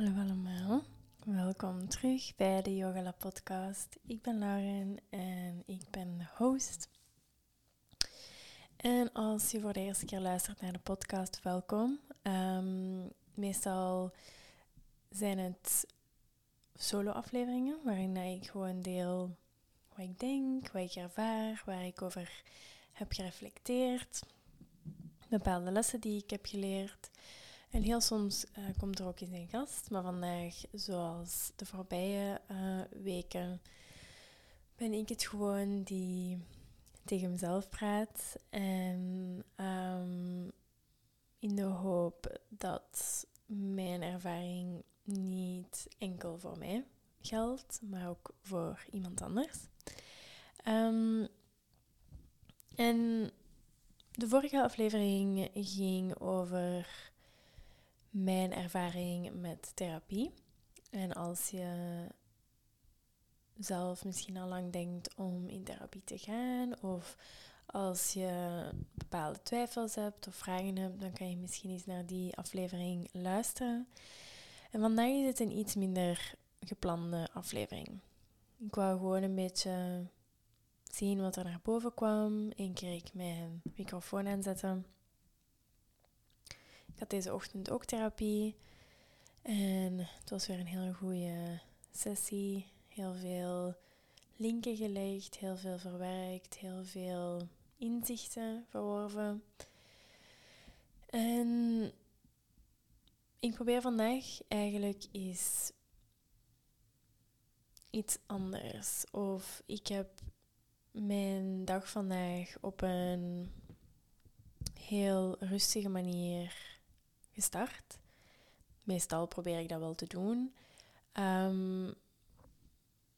Hallo allemaal, welkom terug bij de Yoga podcast. Ik ben Lauren en ik ben de host. En als je voor de eerste keer luistert naar de podcast, welkom. Ehm, meestal zijn het solo-afleveringen waarin ik gewoon deel wat ik denk, wat ik ervaar, waar ik over heb gereflecteerd, bepaalde lessen die ik heb geleerd. En heel soms uh, komt er ook eens een gast, maar vandaag, zoals de voorbije uh, weken, ben ik het gewoon die tegen mezelf praat. En um, in de hoop dat mijn ervaring niet enkel voor mij geldt, maar ook voor iemand anders. Um, en de vorige aflevering ging over mijn ervaring met therapie. En als je zelf misschien al lang denkt om in therapie te gaan, of als je bepaalde twijfels hebt of vragen hebt, dan kan je misschien eens naar die aflevering luisteren. En vandaag is het een iets minder geplande aflevering. Ik wou gewoon een beetje zien wat er naar boven kwam. Eén keer ik mijn microfoon aanzetten. Ik had deze ochtend ook therapie. En het was weer een hele goede sessie. Heel veel linken gelegd, heel veel verwerkt, heel veel inzichten verworven. En ik probeer vandaag eigenlijk iets anders. Of ik heb mijn dag vandaag op een heel rustige manier gestart. Meestal probeer ik dat wel te doen. Um,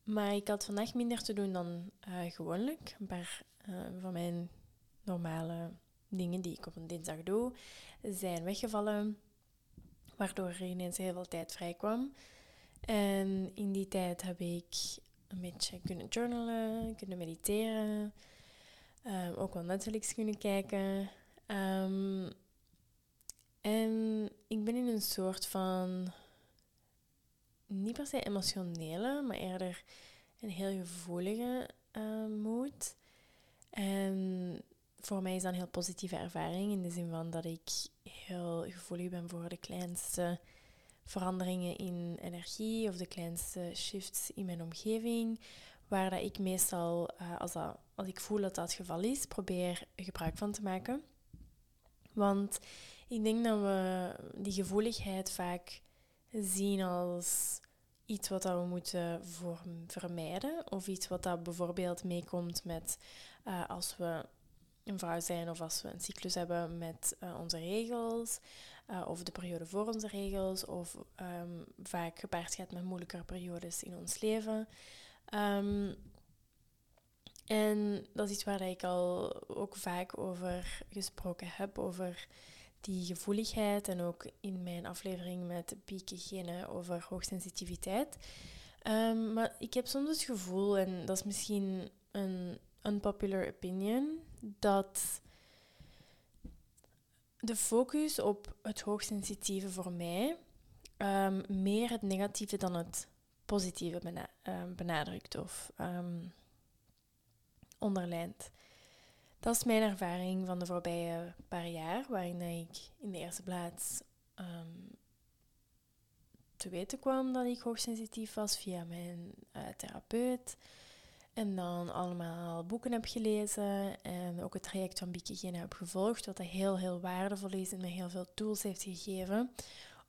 maar ik had vandaag minder te doen dan uh, gewoonlijk. Een paar uh, van mijn normale dingen die ik op een dinsdag doe, zijn weggevallen. Waardoor er ineens heel veel tijd vrij kwam. En in die tijd heb ik een beetje kunnen journalen, kunnen mediteren. Um, ook wel Netflix kunnen kijken. Um, en ik ben in een soort van, niet per se emotionele, maar eerder een heel gevoelige uh, mood. En voor mij is dat een heel positieve ervaring in de zin van dat ik heel gevoelig ben voor de kleinste veranderingen in energie of de kleinste shifts in mijn omgeving. Waar dat ik meestal, uh, als, dat, als ik voel dat dat het geval is, probeer gebruik van te maken. Want ik denk dat we die gevoeligheid vaak zien als iets wat we moeten vermijden. Of iets wat dat bijvoorbeeld meekomt met uh, als we een vrouw zijn of als we een cyclus hebben met uh, onze regels. Uh, of de periode voor onze regels. Of um, vaak gepaard gaat met moeilijkere periodes in ons leven. Um, en dat is iets waar ik al ook vaak over gesproken heb. Over die gevoeligheid en ook in mijn aflevering met Pieke over hoogsensitiviteit. Um, maar ik heb soms het gevoel, en dat is misschien een unpopular opinion, dat de focus op het hoogsensitieve voor mij um, meer het negatieve dan het positieve um, benadrukt of onderlijnt. Dat is mijn ervaring van de voorbije paar jaar, waarin ik in de eerste plaats um, te weten kwam dat ik hoogsensitief was via mijn uh, therapeut. En dan allemaal boeken heb gelezen en ook het traject van Biekegene heb gevolgd, wat heel, heel waardevol is en me heel veel tools heeft gegeven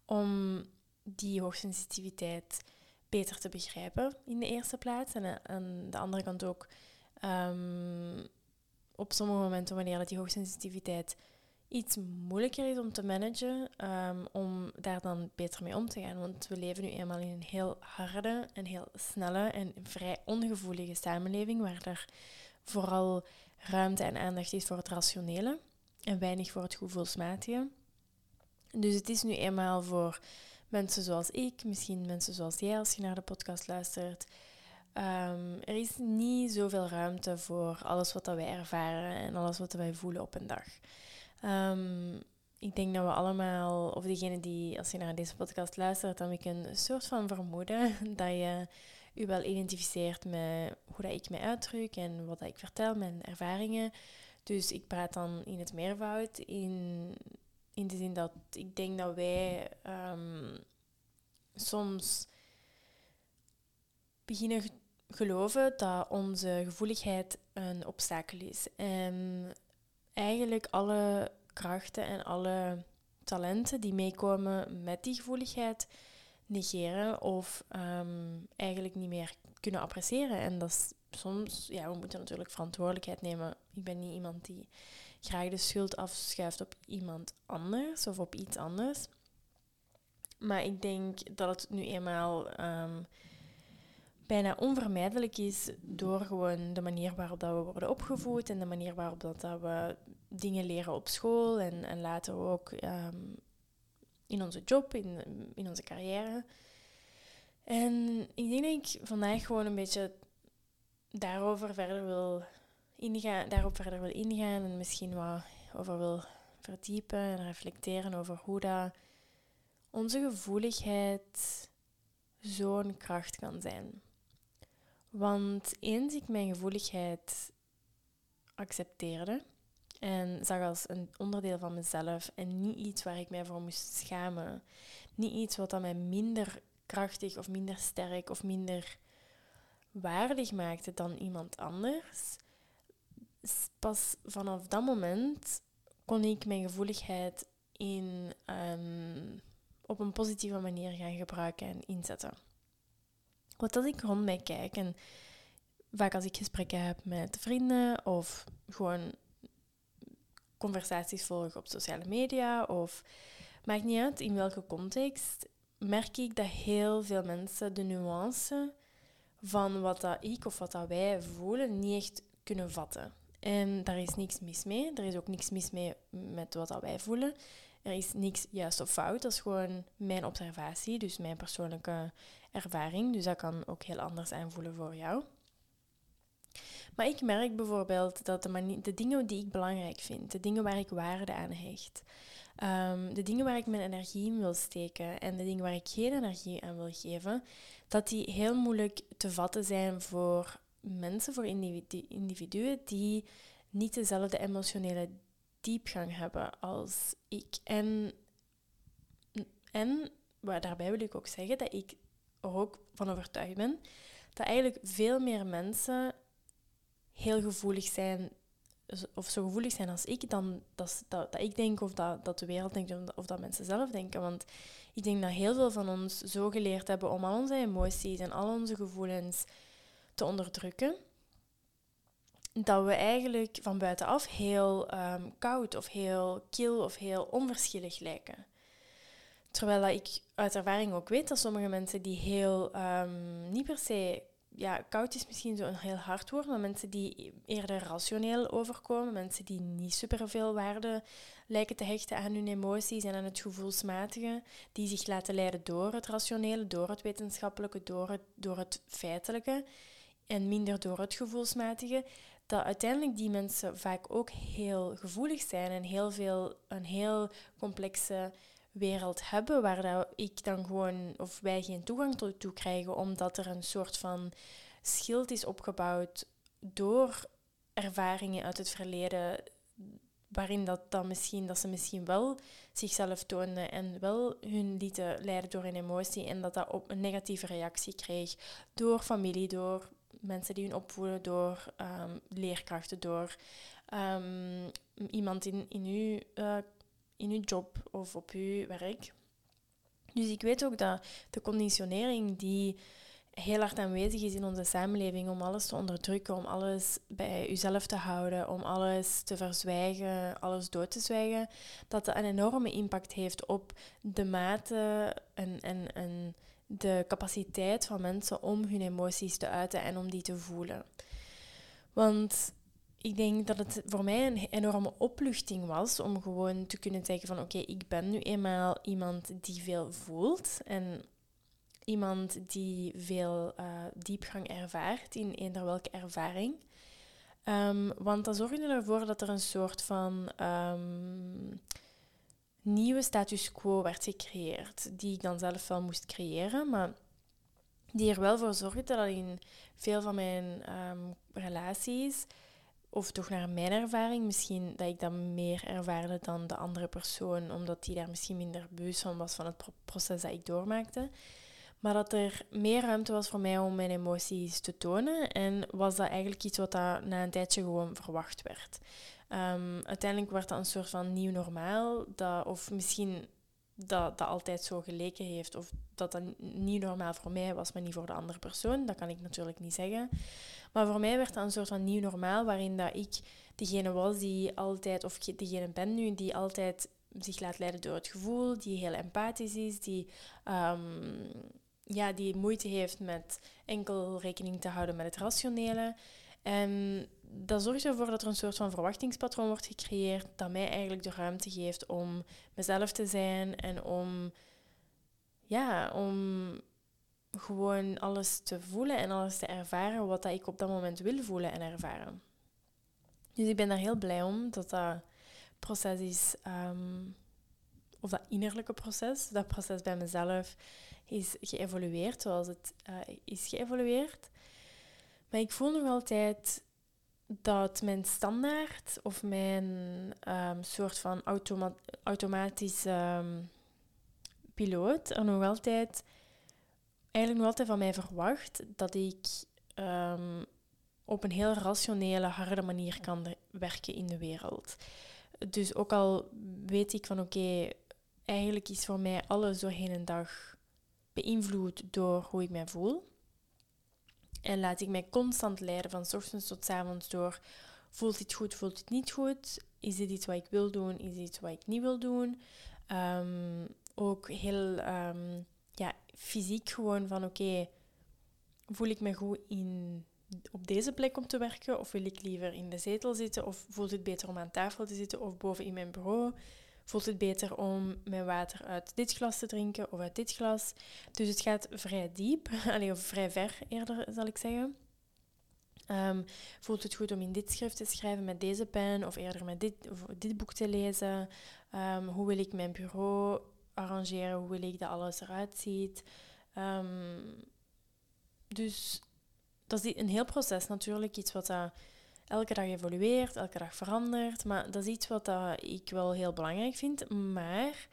om die hoogsensitiviteit beter te begrijpen in de eerste plaats. En aan de andere kant ook um, op sommige momenten, wanneer dat die hoogsensitiviteit iets moeilijker is om te managen, um, om daar dan beter mee om te gaan. Want we leven nu eenmaal in een heel harde en heel snelle en vrij ongevoelige samenleving, waar er vooral ruimte en aandacht is voor het rationele en weinig voor het gevoelsmatige. Dus het is nu eenmaal voor mensen zoals ik, misschien mensen zoals jij als je naar de podcast luistert, Um, er is niet zoveel ruimte voor alles wat dat wij ervaren en alles wat wij voelen op een dag. Um, ik denk dat we allemaal, of degene die, als je naar deze podcast luistert, dan ik een soort van vermoeden dat je je wel identificeert met hoe dat ik mij uitdruk en wat dat ik vertel, mijn ervaringen. Dus ik praat dan in het meervoud, in, in de zin dat ik denk dat wij um, soms beginnen geloven dat onze gevoeligheid een obstakel is. En eigenlijk alle krachten en alle talenten die meekomen met die gevoeligheid negeren of ehm, eigenlijk niet meer kunnen appreciëren. En dat is soms, ja, we moeten natuurlijk verantwoordelijkheid nemen. Ik ben niet iemand die graag de schuld afschuift op iemand anders of op iets anders. Maar ik denk dat het nu eenmaal ehm, bijna onvermijdelijk is door gewoon de manier waarop dat we worden opgevoed en de manier waarop dat, dat we dingen leren op school en, en later ook ehm, in onze job, in, in onze carrière. En ik denk dat ik vandaag gewoon een beetje daarover verder wil ingaan, daarop verder wil ingaan en misschien wat over wil verdiepen en reflecteren over hoe dat onze gevoeligheid zo'n kracht kan zijn. Want eens ik mijn gevoeligheid accepteerde en zag als een onderdeel van mezelf en niet iets waar ik mij voor moest schamen, niet iets wat mij minder krachtig of minder sterk of minder waardig maakte dan iemand anders, pas vanaf dat moment kon ik mijn gevoeligheid in, um, op een positieve manier gaan gebruiken en inzetten. Wat dat ik rond mij kijk en vaak als ik gesprekken heb met vrienden of gewoon conversaties volg op sociale media of maakt niet uit in welke context, merk ik dat heel veel mensen de nuance van wat dat ik of wat dat wij voelen niet echt kunnen vatten. En daar is niks mis mee. Er is ook niks mis mee met wat dat wij voelen. Er is niks juist of fout. Dat is gewoon mijn observatie, dus mijn persoonlijke ervaring. Dus dat kan ook heel anders aanvoelen voor jou. Maar ik merk bijvoorbeeld dat de, de dingen die ik belangrijk vind, de dingen waar ik waarde aan hecht, ehm, de dingen waar ik mijn energie in wil steken en de dingen waar ik geen energie aan wil geven, dat die heel moeilijk te vatten zijn voor mensen, voor individuen die niet dezelfde emotionele diepgang hebben als ik. En, en daarbij wil ik ook zeggen dat ik er ook van overtuigd ben dat eigenlijk veel meer mensen heel gevoelig zijn, of zo gevoelig zijn als ik, dan dat, dat, ik denk of dat, dat de wereld denkt of dat mensen zelf denken. Want ik denk dat heel veel van ons zo geleerd hebben om al onze emoties en al onze gevoelens te onderdrukken, dat we eigenlijk van buitenaf heel ehm, koud of heel kil of heel onverschillig lijken. Terwijl dat ik uit ervaring ook weet dat sommige mensen die heel um, niet per se ja, koud is misschien zo'n heel hard woord, maar mensen die eerder rationeel overkomen, mensen die niet superveel waarde lijken te hechten aan hun emoties en aan het gevoelsmatige, die zich laten leiden door het rationele, door het wetenschappelijke, door het, door het feitelijke en minder door het gevoelsmatige, dat uiteindelijk die mensen vaak ook heel gevoelig zijn en heel veel, een heel complexe wereld hebben waar dat ik dan gewoon of wij geen toegang toe krijgen omdat er een soort van schild is opgebouwd door ervaringen uit het verleden waarin dat, dan misschien, dat ze misschien wel zichzelf toonden en wel hun lieten leiden door een emotie en dat dat op een negatieve reactie kreeg door familie, door mensen die hun opvoeden, door um, leerkrachten, door um, iemand in, in uw uh, in je job of op je werk. Dus ik weet ook dat de conditionering die heel hard aanwezig is in onze samenleving om alles te onderdrukken, om alles bij jezelf te houden, om alles te verzwijgen, alles dood te zwijgen, dat dat een enorme impact heeft op de mate en, en, en de capaciteit van mensen om hun emoties te uiten en om die te voelen. Want ik denk dat het voor mij een enorme opluchting was om gewoon te kunnen zeggen van oké, ik ben nu eenmaal iemand die veel voelt en iemand die veel uh, diepgang ervaart in eender welke ervaring. Um, want dan zorg je ervoor dat er een soort van um, nieuwe status quo werd gecreëerd, die ik dan zelf wel moest creëren, maar die er wel voor zorgde dat in veel van mijn ehm, relaties, of toch naar mijn ervaring, misschien dat ik dat meer ervaarde dan de andere persoon, omdat die daar misschien minder bewust van was van het proces dat ik doormaakte. Maar dat er meer ruimte was voor mij om mijn emoties te tonen. En was dat eigenlijk iets wat na een tijdje gewoon verwacht werd. Um, uiteindelijk werd dat een soort van nieuw normaal. Dat, of misschien dat dat altijd zo geleken heeft. Of dat dat niet normaal voor mij was, maar niet voor de andere persoon. Dat kan ik natuurlijk niet zeggen. Maar voor mij werd dat een soort van nieuw normaal, waarin dat ik degene was die altijd, of degene ben nu, die altijd zich laat leiden door het gevoel, die heel empathisch is, die, um, ja, die moeite heeft met enkel rekening te houden met het rationele. En dat zorgt ervoor dat er een soort van verwachtingspatroon wordt gecreëerd dat mij eigenlijk de ruimte geeft om mezelf te zijn en om, ja, om gewoon alles te voelen en alles te ervaren wat dat ik op dat moment wil voelen en ervaren. Dus ik ben daar heel blij om dat dat proces is, ehm, of dat innerlijke proces, dat proces bij mezelf is geëvolueerd zoals het uh, is geëvolueerd. Maar ik voel nog altijd dat mijn standaard of mijn um, soort van automa automatische um, piloot er nog altijd, eigenlijk nog altijd van mij verwacht dat ik um, op een heel rationele, harde manier kan werken in de wereld. Dus ook al weet ik van oké, eigenlijk is voor mij alles doorheen een dag beïnvloed door hoe ik mij voel. En laat ik mij constant leiden van ochtends tot avonds door. Voelt dit goed, voelt dit niet goed? Is dit iets wat ik wil doen? Is dit iets wat ik niet wil doen? Um, ook heel um, ja, fysiek gewoon van oké, voel ik me goed in, op deze plek om te werken? Of wil ik liever in de zetel zitten? Of voelt het beter om aan tafel te zitten of boven in mijn bureau? Voelt het beter om mijn water uit dit glas te drinken of uit dit glas. Dus het gaat vrij diep, of vrij ver eerder zal ik zeggen. Um, voelt het goed om in dit schrift te schrijven met deze pen of eerder met dit, dit boek te lezen? Um, hoe wil ik mijn bureau arrangeren? Hoe wil ik dat alles eruit ziet? Um, dus dat is een heel proces natuurlijk, iets wat elke dag evolueert, elke dag verandert. Maar dat is iets wat ik wel heel belangrijk vind. Maar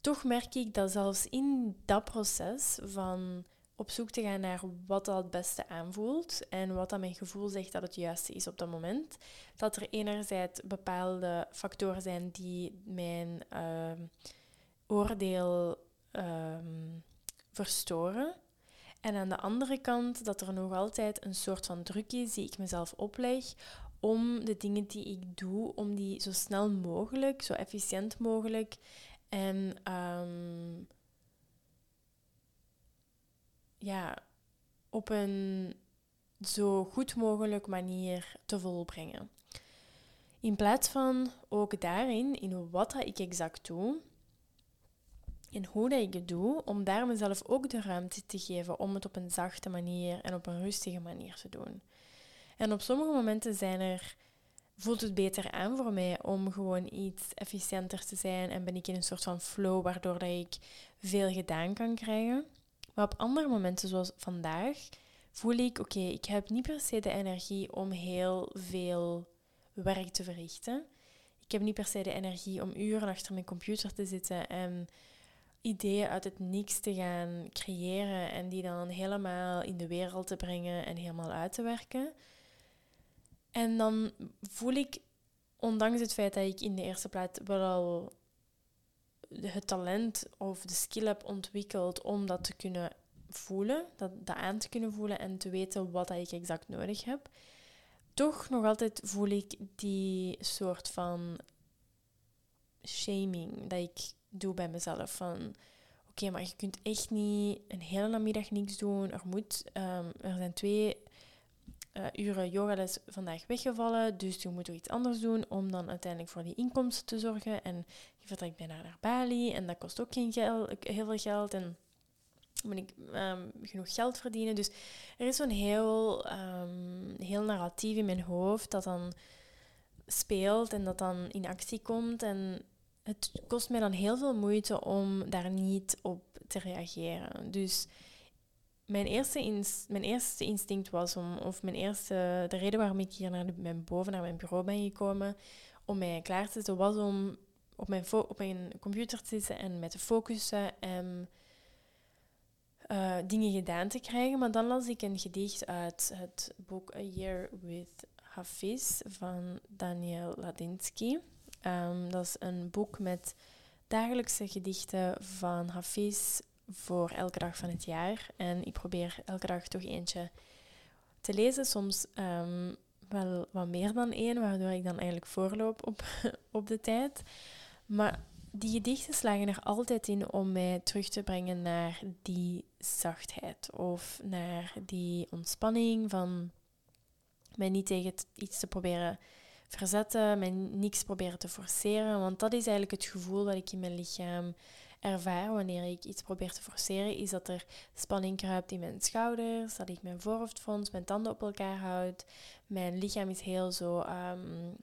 toch merk ik dat zelfs in dat proces van op zoek te gaan naar wat dat het beste aanvoelt en wat dat mijn gevoel zegt dat het juiste is op dat moment, dat er enerzijds bepaalde factoren zijn die mijn uh, oordeel uh, verstoren. En aan de andere kant dat er nog altijd een soort van druk is die ik mezelf opleg om de dingen die ik doe, om die zo snel mogelijk, zo efficiënt mogelijk en ehm, ja, op een zo goed mogelijk manier te volbrengen. In plaats van ook daarin, in wat ik exact doe, in hoe dat ik het doe, om daar mezelf ook de ruimte te geven om het op een zachte manier en op een rustige manier te doen. En op sommige momenten zijn er, voelt het beter aan voor mij om gewoon iets efficiënter te zijn en ben ik in een soort van flow waardoor dat ik veel gedaan kan krijgen. Maar op andere momenten, zoals vandaag, voel ik, oké, ik heb niet per se de energie om heel veel werk te verrichten. Ik heb niet per se de energie om uren achter mijn computer te zitten en ideeën uit het niks te gaan creëren en die dan helemaal in de wereld te brengen en helemaal uit te werken. En dan voel ik, ondanks het feit dat ik in de eerste plaats wel al het talent of de skill heb ontwikkeld om dat te kunnen voelen, dat, dat aan te kunnen voelen en te weten wat ik exact nodig heb, toch nog altijd voel ik die soort van shaming dat ik doe bij mezelf. Van oké, maar je kunt echt niet een hele namiddag niks doen. Er, moet, um, er zijn twee uh, uren yogales vandaag weggevallen, dus je moet toch iets anders doen om dan uiteindelijk voor die inkomsten te zorgen. En je vertrekt bijna naar Bali en dat kost ook geen heel veel geld. En moet ik um, genoeg geld verdienen. Dus er is zo'n heel, um, heel narratief in mijn hoofd dat dan speelt en dat dan in actie komt. En het kost mij dan heel veel moeite om daar niet op te reageren. Dus mijn eerste, mijn eerste instinct was om, of mijn eerste, de reden waarom ik hier naar mijn, boven naar mijn bureau ben gekomen, om mij klaar te zetten, was om op mijn, op mijn computer te zitten en met te focussen en uh, dingen gedaan te krijgen. Maar dan las ik een gedicht uit het boek A Year with Hafiz van Daniel Ladinsky. Um, dat is een boek met dagelijkse gedichten van Hafiz voor elke dag van het jaar. En ik probeer elke dag toch eentje te lezen. Soms um, wel wat meer dan één, waardoor ik dan eigenlijk voorloop op, op de tijd. Maar die gedichten slagen er altijd in om mij terug te brengen naar die zachtheid of naar die ontspanning van mij niet tegen iets te proberen verzetten, mij niks proberen te forceren. Want dat is eigenlijk het gevoel dat ik in mijn lichaam ervaar wanneer ik iets probeer te forceren, is dat er spanning kruipt in mijn schouders, dat ik mijn voorhoofd frons, mijn tanden op elkaar houd. Mijn lichaam is heel zo, um,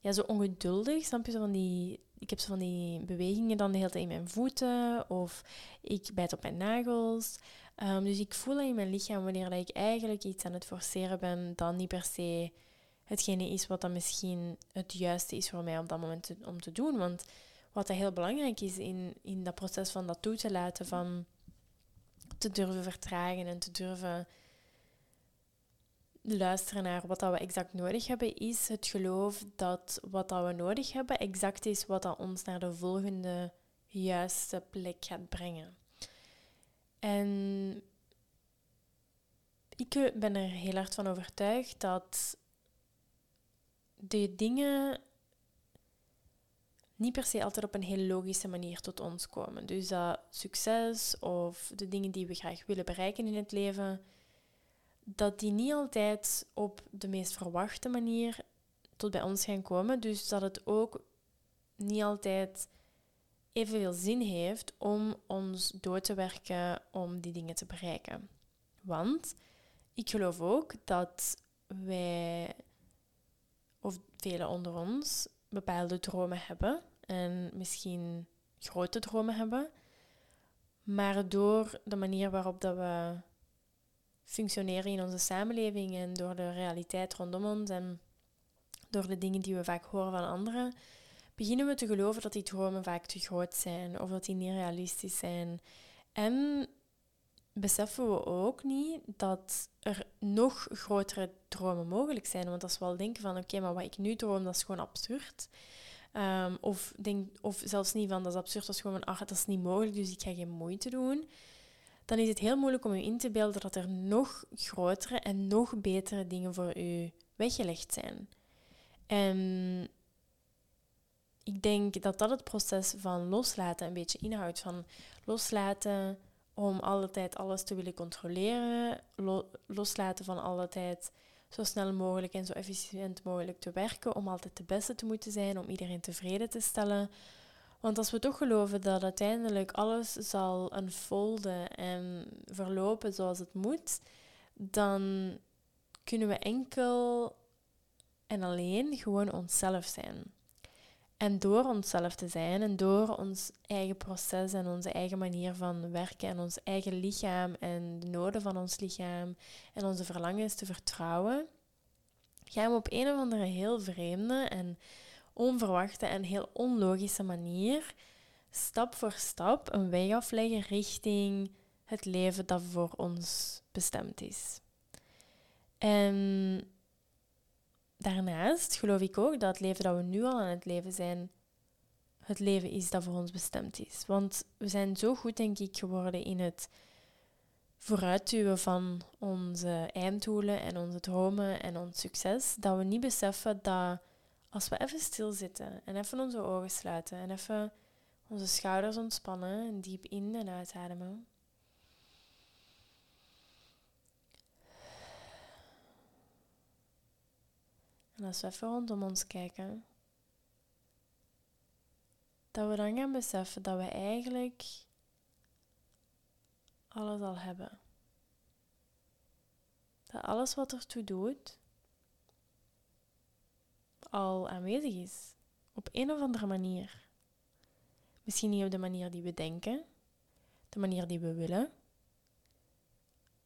ja, zo ongeduldig. Snap je? Zo van die, ik heb zo van die bewegingen dan de hele tijd in mijn voeten of ik bijt op mijn nagels. Um, dus ik voel in mijn lichaam wanneer ik eigenlijk iets aan het forceren ben, dan niet per se hetgene is wat dan misschien het juiste is voor mij op dat moment om te doen. Want wat heel belangrijk is in, in dat proces van dat toe te laten, van te durven vertragen en te durven luisteren naar wat dat we exact nodig hebben, is het geloof dat wat dat we nodig hebben exact is wat dat ons naar de volgende juiste plek gaat brengen. En ik ben er heel hard van overtuigd dat de dingen niet per se altijd op een heel logische manier tot ons komen. Dus dat succes of de dingen die we graag willen bereiken in het leven, dat die niet altijd op de meest verwachte manier tot bij ons gaan komen. Dus dat het ook niet altijd evenveel zin heeft om ons door te werken om die dingen te bereiken. Want ik geloof ook dat wij, of velen onder ons, bepaalde dromen hebben en misschien grote dromen hebben. Maar door de manier waarop dat we functioneren in onze samenleving en door de realiteit rondom ons en door de dingen die we vaak horen van anderen, beginnen we te geloven dat die dromen vaak te groot zijn of dat die niet realistisch zijn. En beseffen we ook niet dat er nog grotere dromen mogelijk zijn. Want als we al denken van oké, maar wat ik nu droom, dat is gewoon absurd. Um, of, denk, of zelfs niet van dat is absurd, dat is gewoon ach, dat is niet mogelijk, dus ik ga geen moeite doen. Dan is het heel moeilijk om je in te beelden dat er nog grotere en nog betere dingen voor u weggelegd zijn. En ik denk dat dat het proces van loslaten een beetje inhoudt. Van loslaten om alle tijd alles te willen controleren. loslaten van alle tijd zo snel mogelijk en zo efficiënt mogelijk te werken. Om altijd de beste te moeten zijn, om iedereen tevreden te stellen. Want als we toch geloven dat uiteindelijk alles zal unfolden en verlopen zoals het moet, dan kunnen we enkel en alleen gewoon onszelf zijn. En door onszelf te zijn en door ons eigen proces en onze eigen manier van werken en ons eigen lichaam en de noden van ons lichaam en onze verlangens te vertrouwen, gaan we op een of andere heel vreemde en onverwachte en heel onlogische manier stap voor stap een weg afleggen richting het leven dat voor ons bestemd is. En daarnaast geloof ik ook dat het leven dat we nu al aan het leven zijn, het leven is dat voor ons bestemd is. Want we zijn zo goed, denk ik, geworden in het vooruitduwen van onze einddoelen en onze dromen en ons succes, dat we niet beseffen dat als we even stilzitten en even onze ogen sluiten en even onze schouders ontspannen en diep in en uitademen, En als we even rondom ons kijken, dat we dan gaan beseffen dat we eigenlijk alles al hebben. Dat alles wat ertoe doet, al aanwezig is. Op een of andere manier. Misschien niet op de manier die we denken, de manier die we willen,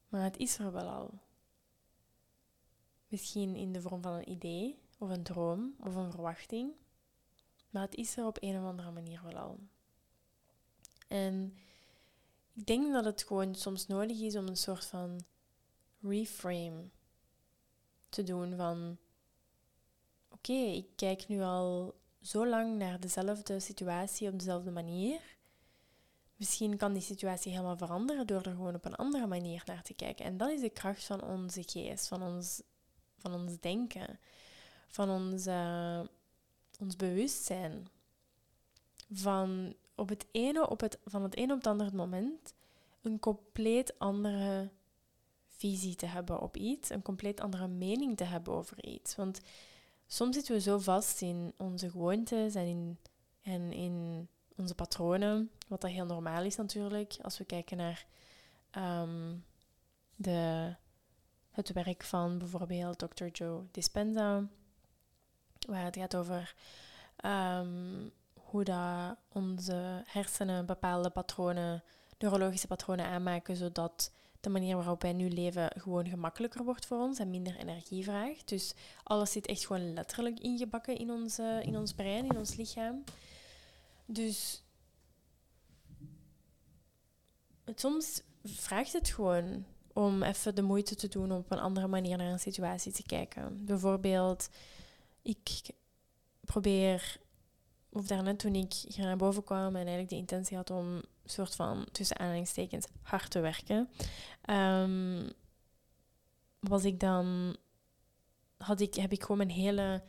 maar het is er wel al. Misschien in de vorm van een idee, of een droom, of een verwachting, maar het is er op een of andere manier wel al. En ik denk dat het gewoon soms nodig is om een soort van reframe te doen van oké, ik kijk nu al zo lang naar dezelfde situatie op dezelfde manier. Misschien kan die situatie helemaal veranderen door er gewoon op een andere manier naar te kijken. En dat is de kracht van onze geest, van ons, van ons denken, van ons, uh, ons bewustzijn. Van op het ene op het, van het ene op het andere moment een compleet andere visie te hebben op iets, een compleet andere mening te hebben over iets. Want soms zitten we zo vast in onze gewoontes en in, en in onze patronen, wat dat heel normaal is natuurlijk. Als we kijken naar ehm, de, het werk van bijvoorbeeld Dr. Joe Dispenza, waar het gaat over um, hoe dat onze hersenen bepaalde patronen, neurologische patronen aanmaken, zodat de manier waarop wij nu leven gewoon gemakkelijker wordt voor ons en minder energie vraagt. Dus alles zit echt gewoon letterlijk ingebakken in ons, in ons brein, in ons lichaam. Dus soms vraagt het gewoon om even de moeite te doen om op een andere manier naar een situatie te kijken. Bijvoorbeeld, ik probeer of daarnet toen ik hier naar boven kwam en eigenlijk de intentie had om soort van tussen aanhalingstekens hard te werken, um, was ik dan, had ik, heb ik gewoon mijn hele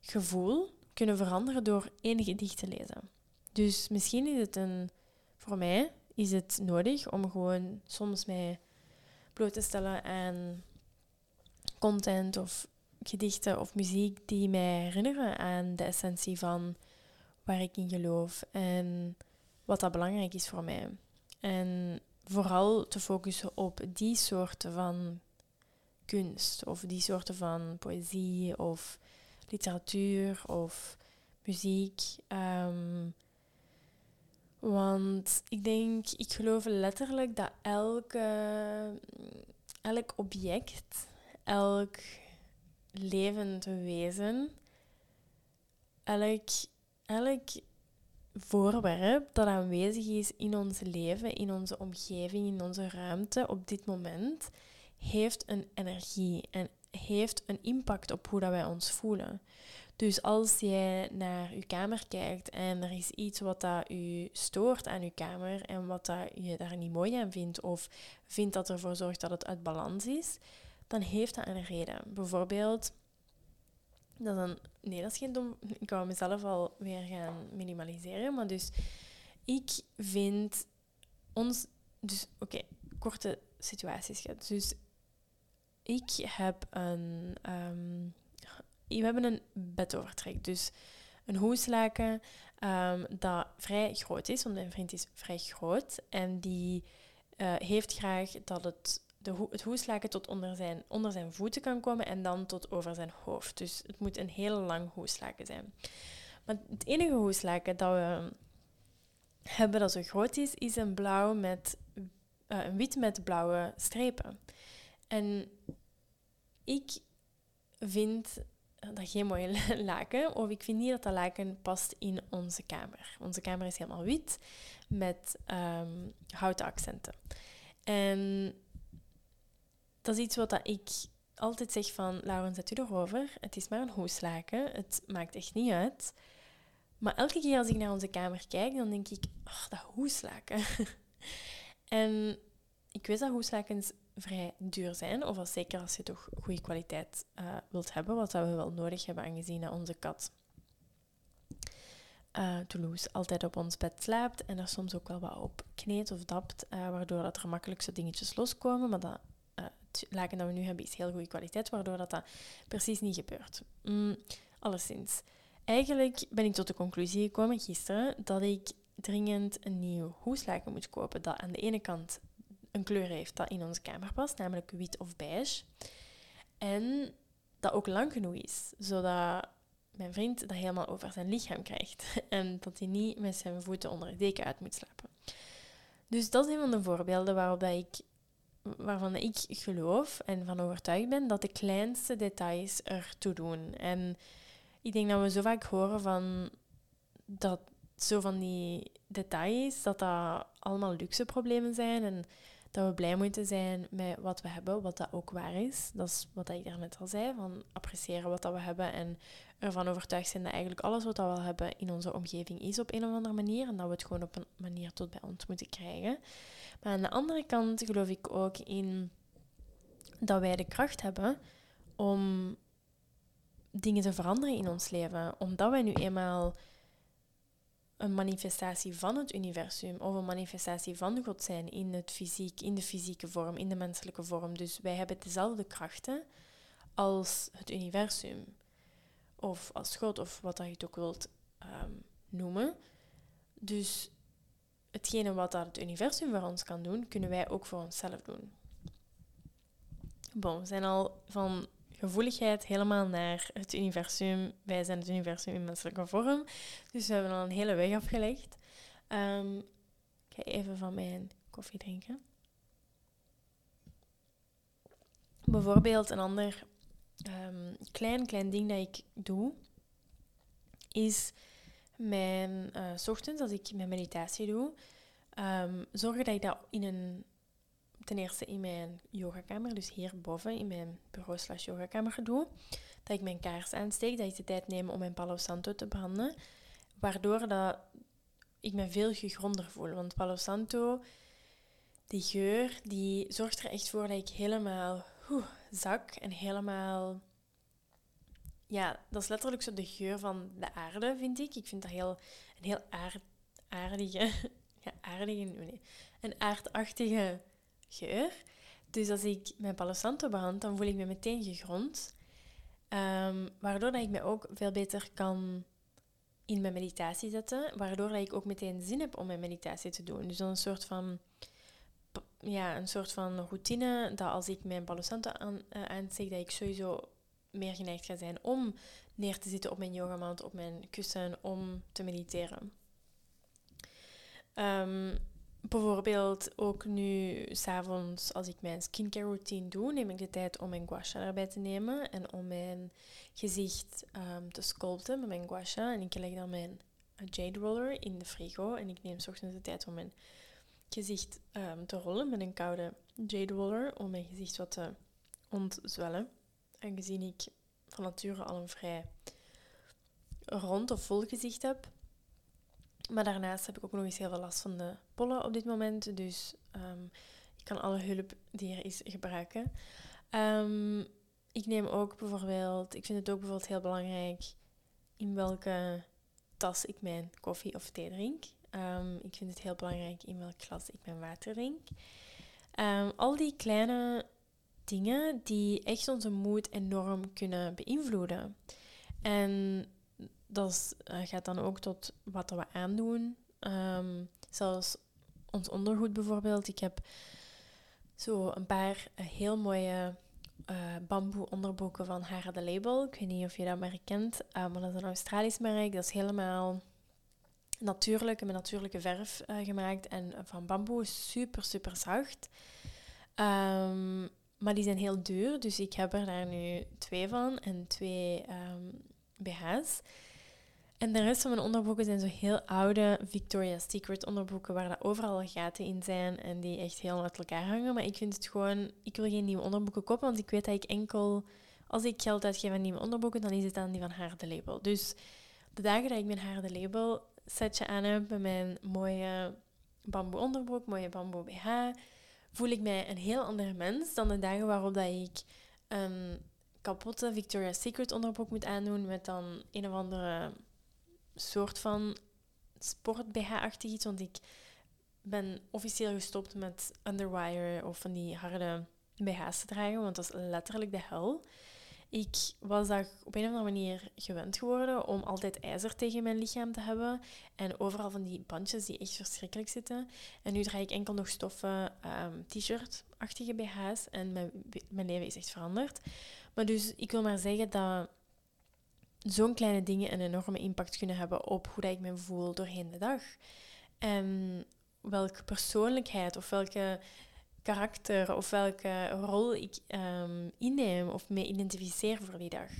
gevoel kunnen veranderen door één gedicht te lezen. Dus misschien is het een, voor mij is het nodig om gewoon soms mij bloot te stellen aan content of gedichten of muziek die mij herinneren aan de essentie van waar ik in geloof en wat dat belangrijk is voor mij. En vooral te focussen op die soorten van kunst of die soorten van poëzie of literatuur of muziek. Ehm, want ik denk, ik geloof letterlijk dat elke, elk object, elk levend wezen, elk elk voorwerp dat aanwezig is in ons leven, in onze omgeving, in onze ruimte op dit moment, heeft een energie en heeft een impact op hoe dat wij ons voelen. Dus als jij naar je kamer kijkt en er is iets wat dat u stoort aan je kamer en wat dat je daar niet mooi aan vindt of vindt dat ervoor zorgt dat het uit balans is, dan heeft dat een reden. Bijvoorbeeld, dat een, nee, dat is geen dom... Ik wou mezelf al weer gaan minimaliseren. Maar dus, ik vind ons... Dus, oké, korte situaties. Dus, ik heb een... Um, we hebben een bedovertrek. Dus een hoeslaken um, dat vrij groot is. Want mijn vriend is vrij groot. En die uh, heeft graag dat het de het hoeslaken tot onder zijn, onder zijn voeten kan komen en dan tot over zijn hoofd. Dus het moet een heel lang hoeslaken zijn. Maar het enige hoeslaken dat we hebben dat zo groot is, is een, blauw met, uh, een wit met blauwe strepen. En ik vind dat geen mooie laken, of ik vind niet dat dat laken past in onze kamer. Onze kamer is helemaal wit met um, houten accenten. En dat is iets wat ik altijd zeg van, Lauren, zet u erover. Het is maar een hoeslaken. Het maakt echt niet uit. Maar elke keer als ik naar onze kamer kijk, dan denk ik, ach, dat hoeslaken. en ik weet dat hoeslakens vrij duur zijn. Of als, zeker als je toch goede kwaliteit uh, wilt hebben. Wat we wel nodig hebben, aangezien dat onze kat uh, Toulouse altijd op ons bed slaapt. En er soms ook wel wat op kneedt of dapt. Uh, waardoor dat er makkelijk zo dingetjes loskomen. Maar dat het laken dat we nu hebben is heel goede kwaliteit, waardoor dat, dat precies niet gebeurt. Mm, alleszins. Eigenlijk ben ik tot de conclusie gekomen gisteren dat ik dringend een nieuw hoeslaken moet kopen dat aan de ene kant een kleur heeft dat in onze kamer past, namelijk wit of beige. En dat ook lang genoeg is, zodat mijn vriend dat helemaal over zijn lichaam krijgt. En dat hij niet met zijn voeten onder de deken uit moet slapen. Dus dat is een van de voorbeelden waarop ik, waarvan ik geloof en van overtuigd ben dat de kleinste details ertoe doen. En ik denk dat we zo vaak horen van dat zo van die details, dat dat allemaal luxe problemen zijn en dat we blij moeten zijn met wat we hebben, wat dat ook waar is. Dat is wat ik daarnet al zei, van appreciëren wat dat we hebben en ervan overtuigd zijn dat eigenlijk alles wat dat we hebben in onze omgeving is op een of andere manier en dat we het gewoon op een manier tot bij ons moeten krijgen. Maar aan de andere kant geloof ik ook in dat wij de kracht hebben om dingen te veranderen in ons leven, omdat wij nu eenmaal een manifestatie van het universum of een manifestatie van God zijn in, het fysiek, in de fysieke vorm, in de menselijke vorm. Dus wij hebben dezelfde krachten als het universum of als God of wat je het ook wilt ehm, noemen. Dus hetgene wat dat het universum voor ons kan doen, kunnen wij ook voor onszelf doen. Bon, we zijn al van gevoeligheid helemaal naar het universum. Wij zijn het universum in menselijke vorm. Dus we hebben al een hele weg afgelegd. Um, ik ga even van mijn koffie drinken. Bijvoorbeeld een ander um, klein, klein ding dat ik doe, is mijn, s ochtends als ik mijn meditatie doe, um, zorgen dat ik dat in een ten eerste in mijn yogakamer, dus hierboven in mijn bureau slash yogakamer doe. Dat ik mijn kaars aansteek, dat ik de tijd neem om mijn Palo Santo te branden. Waardoor dat ik me veel gegronder voel. Want Palo Santo, die geur, die zorgt er echt voor dat ik helemaal zak en helemaal... Ja, dat is letterlijk zo de geur van de aarde, vind ik. Ik vind dat heel, een heel aard, aardige... Ja, aardige... Nee, een aardachtige geur. Dus als ik mijn Palo Santo dan voel ik me meteen gegrond. Um, waardoor dat ik me ook veel beter kan in mijn meditatie zetten. Waardoor dat ik ook meteen zin heb om mijn meditatie te doen. Dus dan een soort van, ja, een soort van routine. Dat als ik mijn Palo Santo aan, uh, dat ik sowieso meer geneigd ga zijn om neer te zitten op mijn yogamat, op mijn kussen, om te mediteren. Um, bijvoorbeeld ook nu, s'avonds, als ik mijn skincare routine doe, neem ik de tijd om mijn gua erbij te nemen en om mijn gezicht um, te sculpten met mijn gua sha. En ik leg dan mijn jade roller in de frigo en ik neem s ochtends de tijd om mijn gezicht um, te rollen met een koude jade roller, om mijn gezicht wat te ontzwellen. Aangezien ik van nature al een vrij rond of vol gezicht heb, maar daarnaast heb ik ook nog eens heel veel last van de pollen op dit moment. Dus um, ik kan alle hulp die er is gebruiken. Um, ik neem ook bijvoorbeeld, ik vind het ook bijvoorbeeld heel belangrijk in welke tas ik mijn koffie of thee drink. Um, ik vind het heel belangrijk in welk glas ik mijn water drink. al die kleine dingen die echt onze moed enorm kunnen beïnvloeden. En dat uh, gaat dan ook tot wat we aandoen. Um, zelfs ons ondergoed bijvoorbeeld. Ik heb zo een paar uh, heel mooie uh, bamboe onderbroeken van Hara de Label. Ik weet niet of je dat merk kent, maar dat is een Australisch merk. Dat is helemaal natuurlijk, met natuurlijke verf gemaakt. En van bamboe super, super zacht. Um, maar die zijn heel duur, dus ik heb er daar nu twee van en twee um, BH's. En de rest van mijn onderbroeken zijn zo heel oude Victoria's Secret onderbroeken waar er overal gaten in zijn en die echt heel uit elkaar hangen. Maar ik vind het gewoon, ik wil geen nieuwe onderbroeken kopen, want ik weet dat ik enkel, als ik geld uitgeef aan nieuwe onderbroeken, dan is het aan die van Haar de Label. Dus de dagen dat ik mijn Haar de Label setje aan heb met mijn mooie bamboe onderbroek, mooie bamboe BH, voel ik mij een heel ander mens dan de dagen waarop dat ik een kapotte Victoria's Secret onderbroek moet aandoen met dan een of andere soort van sport-BH-achtig iets. Want ik ben officieel gestopt met underwire of van die harde BH's te dragen. Want dat is letterlijk de hel. Ik was daar op een of andere manier gewend geworden om altijd ijzer tegen mijn lichaam te hebben. En overal van die bandjes die echt verschrikkelijk zitten. En nu draag ik enkel nog stoffen um, t-shirt-achtige BH's. En mijn, mijn leven is echt veranderd. Maar dus ik wil maar zeggen dat zo'n kleine dingen een enorme impact kunnen hebben op hoe ik me voel doorheen de dag. En welke persoonlijkheid of welke karakter of welke rol ik um, inneem of me identificeer voor die dag.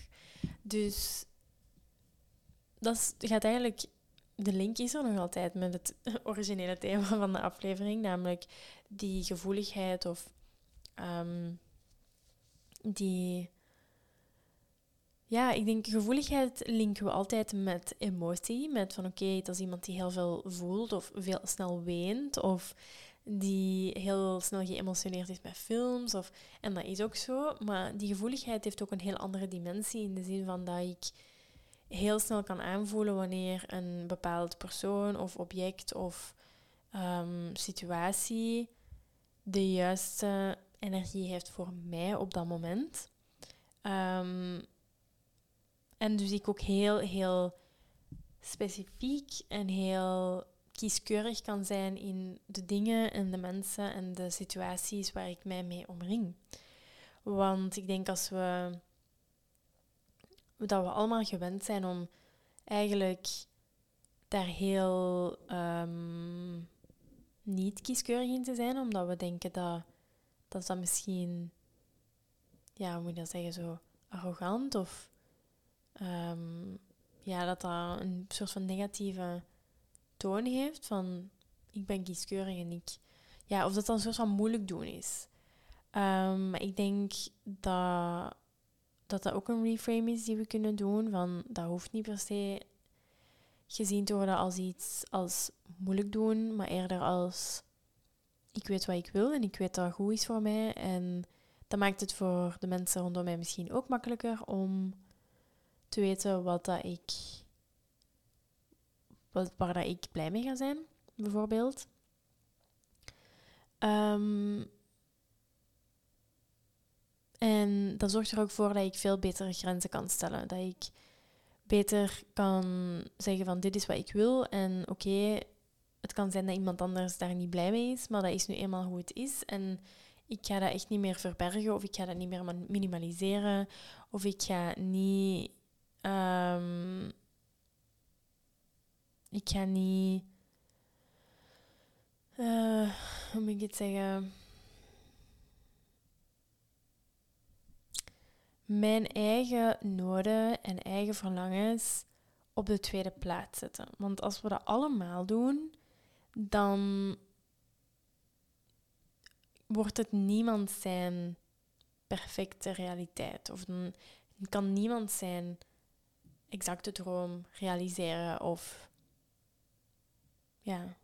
Dus dat gaat eigenlijk, de link is er nog altijd met het originele thema van de aflevering, namelijk die gevoeligheid of um, die. Ja, ik denk gevoeligheid linken we altijd met emotie. Met van oké, dat is iemand die heel veel voelt of veel snel weent. Of die heel snel geëmotioneerd is met films. Of, en dat is ook zo. Maar die gevoeligheid heeft ook een heel andere dimensie. In de zin van dat ik heel snel kan aanvoelen wanneer een bepaald persoon of object of um, situatie de juiste energie heeft voor mij op dat moment. Um, en dus ik ook heel, heel specifiek en heel kieskeurig kan zijn in de dingen en de mensen en de situaties waar ik mij mee omring. Want ik denk als we dat we allemaal gewend zijn om eigenlijk daar heel um, niet kieskeurig in te zijn, omdat we denken dat dat, dat misschien, ja, hoe moet je dat zeggen, zo arrogant of um, ja, dat dat een soort van negatieve toon heeft van ik ben kieskeurig en ik, ja, of dat dan een soort van moeilijk doen is. Um, maar ik denk dat, dat dat ook een reframe is die we kunnen doen. Van dat hoeft niet per se gezien te worden als iets als moeilijk doen, maar eerder als ik weet wat ik wil en ik weet dat goed is voor mij. En dat maakt het voor de mensen rondom mij misschien ook makkelijker om te weten wat dat ik, wat, waar dat ik blij mee ga zijn, bijvoorbeeld. Um, en dat zorgt er ook voor dat ik veel betere grenzen kan stellen. Dat ik beter kan zeggen van dit is wat ik wil en oké, het kan zijn dat iemand anders daar niet blij mee is, maar dat is nu eenmaal hoe het is. En ik ga dat echt niet meer verbergen of ik ga dat niet meer minimaliseren of ik ga niet. Um, ik ga niet. Uh, hoe moet ik het zeggen? mijn eigen noden en eigen verlangens op de tweede plaats zetten. Want als we dat allemaal doen, dan wordt het niemand zijn perfecte realiteit. Of dan kan niemand zijn exacte droom realiseren of ja,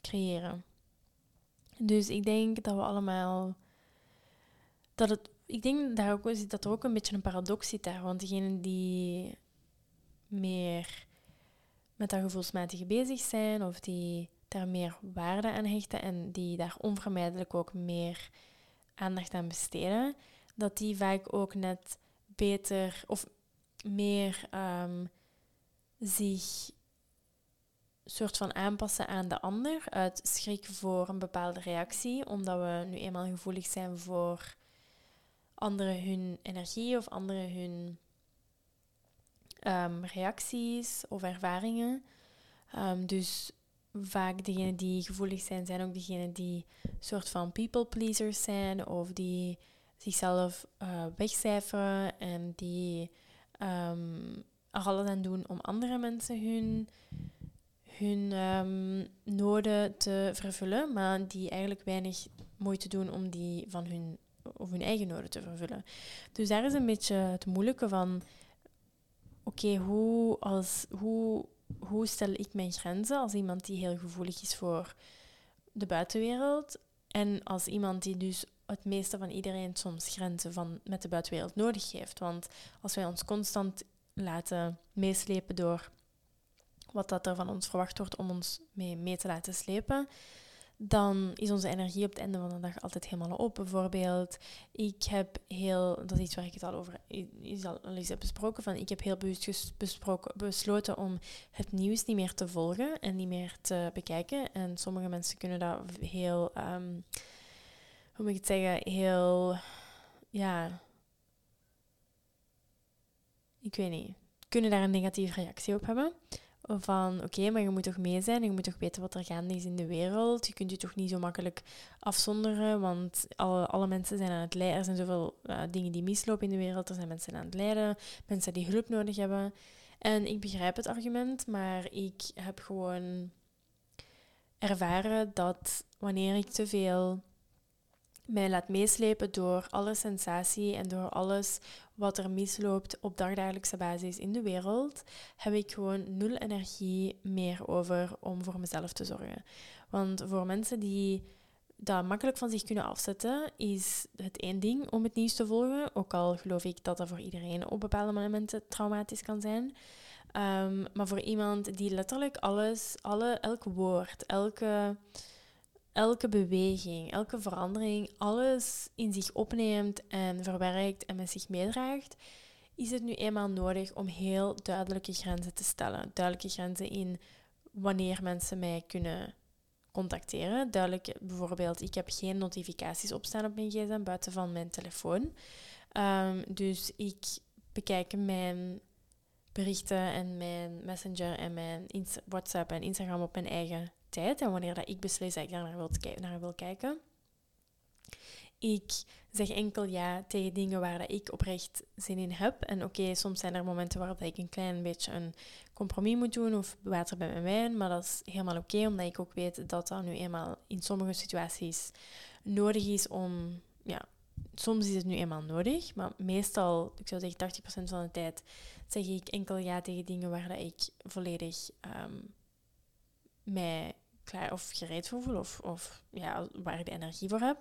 creëren. Dus ik denk dat we allemaal dat het ik denk daar ook, dat er ook een beetje een paradox zit daar. Want degenen die meer met dat gevoelsmatige bezig zijn of die daar meer waarde aan hechten en die daar onvermijdelijk ook meer aandacht aan besteden, dat die vaak ook net beter of meer um, zich soort van aanpassen aan de ander uit schrik voor een bepaalde reactie, omdat we nu eenmaal gevoelig zijn voor anderen hun energie of anderen hun um, reacties of ervaringen. Um, dus vaak degenen die gevoelig zijn, zijn ook degenen die soort van people pleasers zijn of die zichzelf uh, wegcijferen en die um, er alles aan doen om andere mensen hun, hun um, noden te vervullen, maar die eigenlijk weinig moeite doen om die van hun of hun eigen noden te vervullen. Dus daar is een beetje het moeilijke van, oké, hoe, als, hoe, hoe stel ik mijn grenzen als iemand die heel gevoelig is voor de buitenwereld en als iemand die dus het meeste van iedereen soms grenzen van, met de buitenwereld nodig heeft. Want als wij ons constant laten meeslepen door wat dat er van ons verwacht wordt om ons mee, mee te laten slepen, dan is onze energie op het einde van de dag altijd helemaal op. Bijvoorbeeld, ik heb heel, dat is iets waar ik het al over is al, al eens heb besproken, van ik heb heel bewust besproken, besloten om het nieuws niet meer te volgen en niet meer te bekijken. En sommige mensen kunnen dat heel, um, hoe moet ik het zeggen, heel, ja, ik weet niet, kunnen daar een negatieve reactie op hebben. Van oké, maar je moet toch mee zijn, je moet toch weten wat er gaande is in de wereld. Je kunt je toch niet zo makkelijk afzonderen, want alle, alle mensen zijn aan het lijden. Er zijn zoveel uh, dingen die mislopen in de wereld. Er zijn mensen aan het lijden, mensen die hulp nodig hebben. En ik begrijp het argument, maar ik heb gewoon ervaren dat wanneer ik te veel mij laat meeslepen door alle sensatie en door alles wat er misloopt op dagdagelijkse basis in de wereld, heb ik gewoon nul energie meer over om voor mezelf te zorgen. Want voor mensen die dat makkelijk van zich kunnen afzetten, is het één ding om het nieuws te volgen. Ook al geloof ik dat dat voor iedereen op bepaalde momenten traumatisch kan zijn. Ehm, maar voor iemand die letterlijk alles, alle, elk woord, elke elke beweging, elke verandering, alles in zich opneemt en verwerkt en met zich meedraagt, is het nu eenmaal nodig om heel duidelijke grenzen te stellen. Duidelijke grenzen in wanneer mensen mij kunnen contacteren. Duidelijk, bijvoorbeeld, ik heb geen notificaties opstaan op mijn gsm buiten van mijn telefoon. Ehm, dus ik bekijk mijn berichten en mijn messenger en mijn WhatsApp en Instagram op mijn eigen tijd en wanneer dat ik beslis dat ik daar naar wil, naar wil kijken. Ik zeg enkel ja tegen dingen waar dat ik oprecht zin in heb. En oké, soms zijn er momenten waarop ik een klein beetje een compromis moet doen of water bij mijn wijn. Maar dat is helemaal oké, omdat ik ook weet dat dat nu eenmaal in sommige situaties nodig is om... Ja, soms is het nu eenmaal nodig, maar meestal, ik zou zeggen 80% van de tijd, zeg ik enkel ja tegen dingen waar dat ik volledig um, mij of gereed voor voel of, of ja, waar ik de energie voor heb.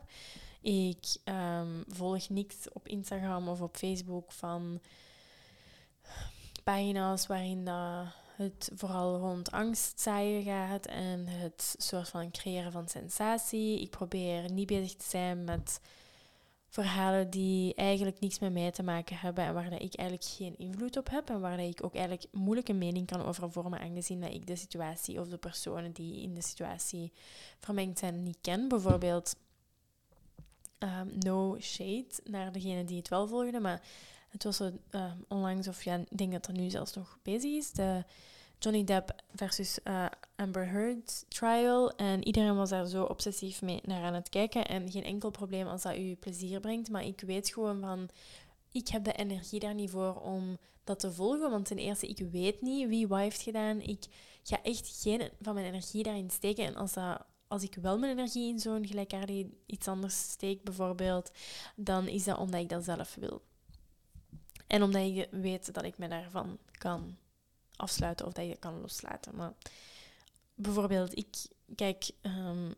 Ik um, volg niks op Instagram of op Facebook van pagina's waarin dat het vooral rond angst zaaien gaat en het soort van creëren van sensatie. Ik probeer niet bezig te zijn met verhalen die eigenlijk niks met mij te maken hebben en waar ik eigenlijk geen invloed op heb en waar ik ook eigenlijk moeilijke mening kan over vormen, aangezien dat ik de situatie of de personen die in de situatie vermengd zijn niet ken. Bijvoorbeeld um, no shade naar degene die het wel volgden, maar het was zo, uh, onlangs, of ja, ik denk dat dat nu zelfs nog bezig is, de Johnny Depp versus uh, Amber Heard trial. En iedereen was daar zo obsessief mee naar aan het kijken. En geen enkel probleem als dat u plezier brengt. Maar ik weet gewoon van, ik heb de energie daar niet voor om dat te volgen. Want ten eerste, ik weet niet wie wat heeft gedaan. Ik ga echt geen van mijn energie daarin steken. En als, dat, als ik wel mijn energie in zo'n gelijkaardig iets anders steek, bijvoorbeeld, dan is dat omdat ik dat zelf wil. En omdat ik weet dat ik me daarvan kan afsluiten of dat je kan loslaten. Maar bijvoorbeeld, ik kijk, um,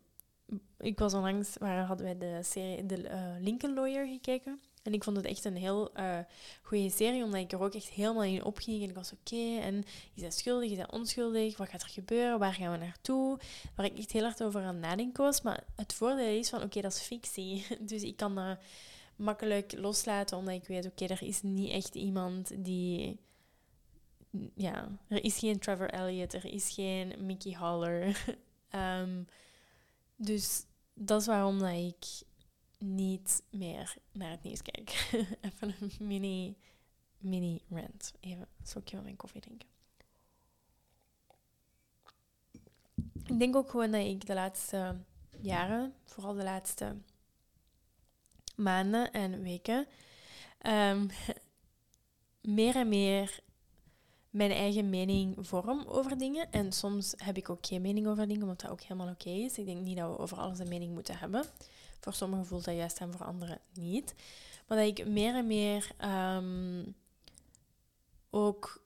ik was onlangs, waar hadden wij de serie de uh, Lincoln Lawyer gekeken. En ik vond het echt een heel uh, goede serie, omdat ik er ook echt helemaal in opging. En ik was oké, en is hij schuldig, is hij onschuldig? Wat gaat er gebeuren? Waar gaan we naartoe? Waar ik echt heel hard over aan nadenken was. Maar het voordeel is van, oké, dat is fictie. Dus ik kan dat makkelijk loslaten, omdat ik weet, oké, er is niet echt iemand die ja, er is geen Trevor Elliott, er is geen Mickey Haller. um, dus dat is waarom dat ik niet meer naar het nieuws kijk. Even een mini, mini rant. Even een slokje van mijn koffie drinken. Ik denk ook gewoon dat ik de laatste jaren, vooral de laatste maanden en weken, um, meer en meer mijn eigen mening vorm over dingen. En soms heb ik ook geen mening over dingen, omdat dat ook helemaal oké is. Ik denk niet dat we over alles een mening moeten hebben. Voor sommigen voelt dat juist en voor anderen niet. Maar dat ik meer en meer um, ook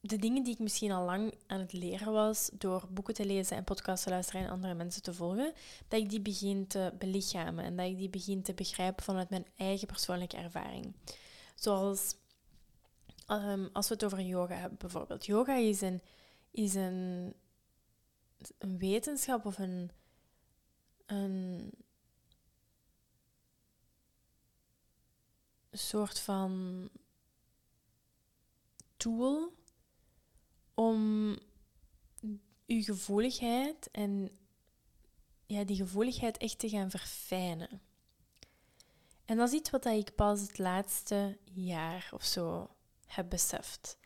de dingen die ik misschien al lang aan het leren was door boeken te lezen en podcasts te luisteren en andere mensen te volgen, dat ik die begin te belichamen en dat ik die begin te begrijpen vanuit mijn eigen persoonlijke ervaring. Zoals um, als we het over yoga hebben bijvoorbeeld. Yoga is een, is een, wetenschap of een, een soort van tool om uw gevoeligheid en ja, die gevoeligheid echt te gaan verfijnen. En dat is iets wat ik pas het laatste jaar of zo heb beseft.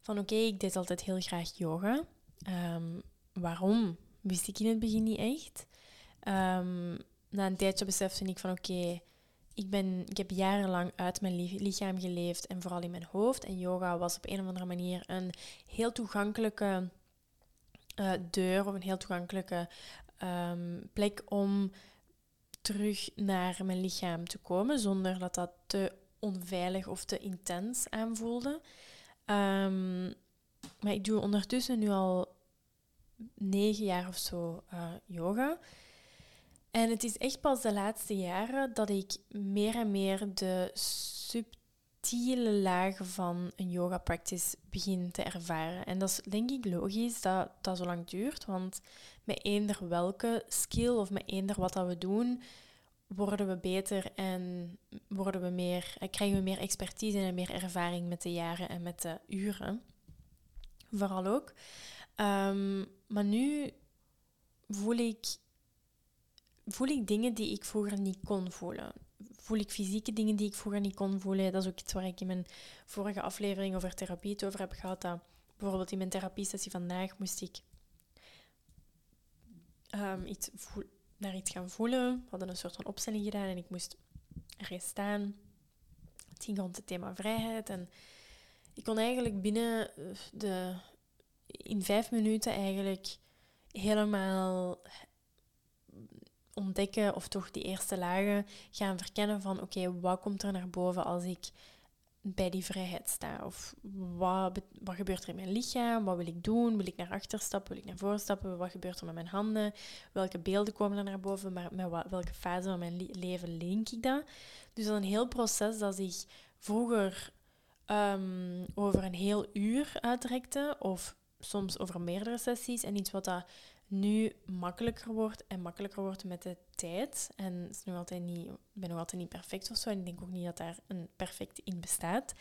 Van oké, ik deed altijd heel graag yoga. Ehm, waarom? Wist ik in het begin niet echt. Um, na een tijdje besefte ik van oké, ik, ben, ik heb jarenlang uit mijn lichaam geleefd en vooral in mijn hoofd. En yoga was op een of andere manier een heel toegankelijke uh, deur of een heel toegankelijke um, plek om terug naar mijn lichaam te komen, zonder dat dat te onveilig of te intens aanvoelde. Um, maar ik doe ondertussen nu al negen jaar of zo uh, yoga. En het is echt pas de laatste jaren dat ik meer en meer de subtiele lagen van een yoga practice begin te ervaren. En dat is denk ik logisch dat dat zo lang duurt, want met eender welke skill of met eender wat dat we doen, worden we beter en worden we meer, eh, krijgen we meer expertise en meer ervaring met de jaren en met de uren. Vooral ook. Um, maar nu voel ik voel ik dingen die ik vroeger niet kon voelen. Voel ik fysieke dingen die ik vroeger niet kon voelen. Dat is ook iets waar ik in mijn vorige aflevering over therapie het over heb gehad. Dat bijvoorbeeld in mijn therapiesessie vandaag moest ik um, iets naar iets gaan voelen. We hadden een soort van opstelling gedaan en ik moest ergens staan. Het ging rond het thema vrijheid. En ik kon eigenlijk binnen de... In vijf minuten eigenlijk helemaal ontdekken of toch die eerste lagen gaan verkennen van oké, wat komt er naar boven als ik bij die vrijheid sta? Of wat, wat gebeurt er in mijn lichaam? Wat wil ik doen? Wil ik naar achter stappen? Wil ik naar voren stappen? Wat gebeurt er met mijn handen? Welke beelden komen er naar boven? Maar met welke fase van mijn leven link ik dat? Dus dat is een heel proces dat zich vroeger um, over een heel uur uitrekte of soms over meerdere sessies en iets wat dat nu makkelijker wordt en makkelijker wordt met de tijd. En het is nog altijd niet, ik ben nog altijd niet perfect of zo. En ik denk ook niet dat daar een perfect in bestaat.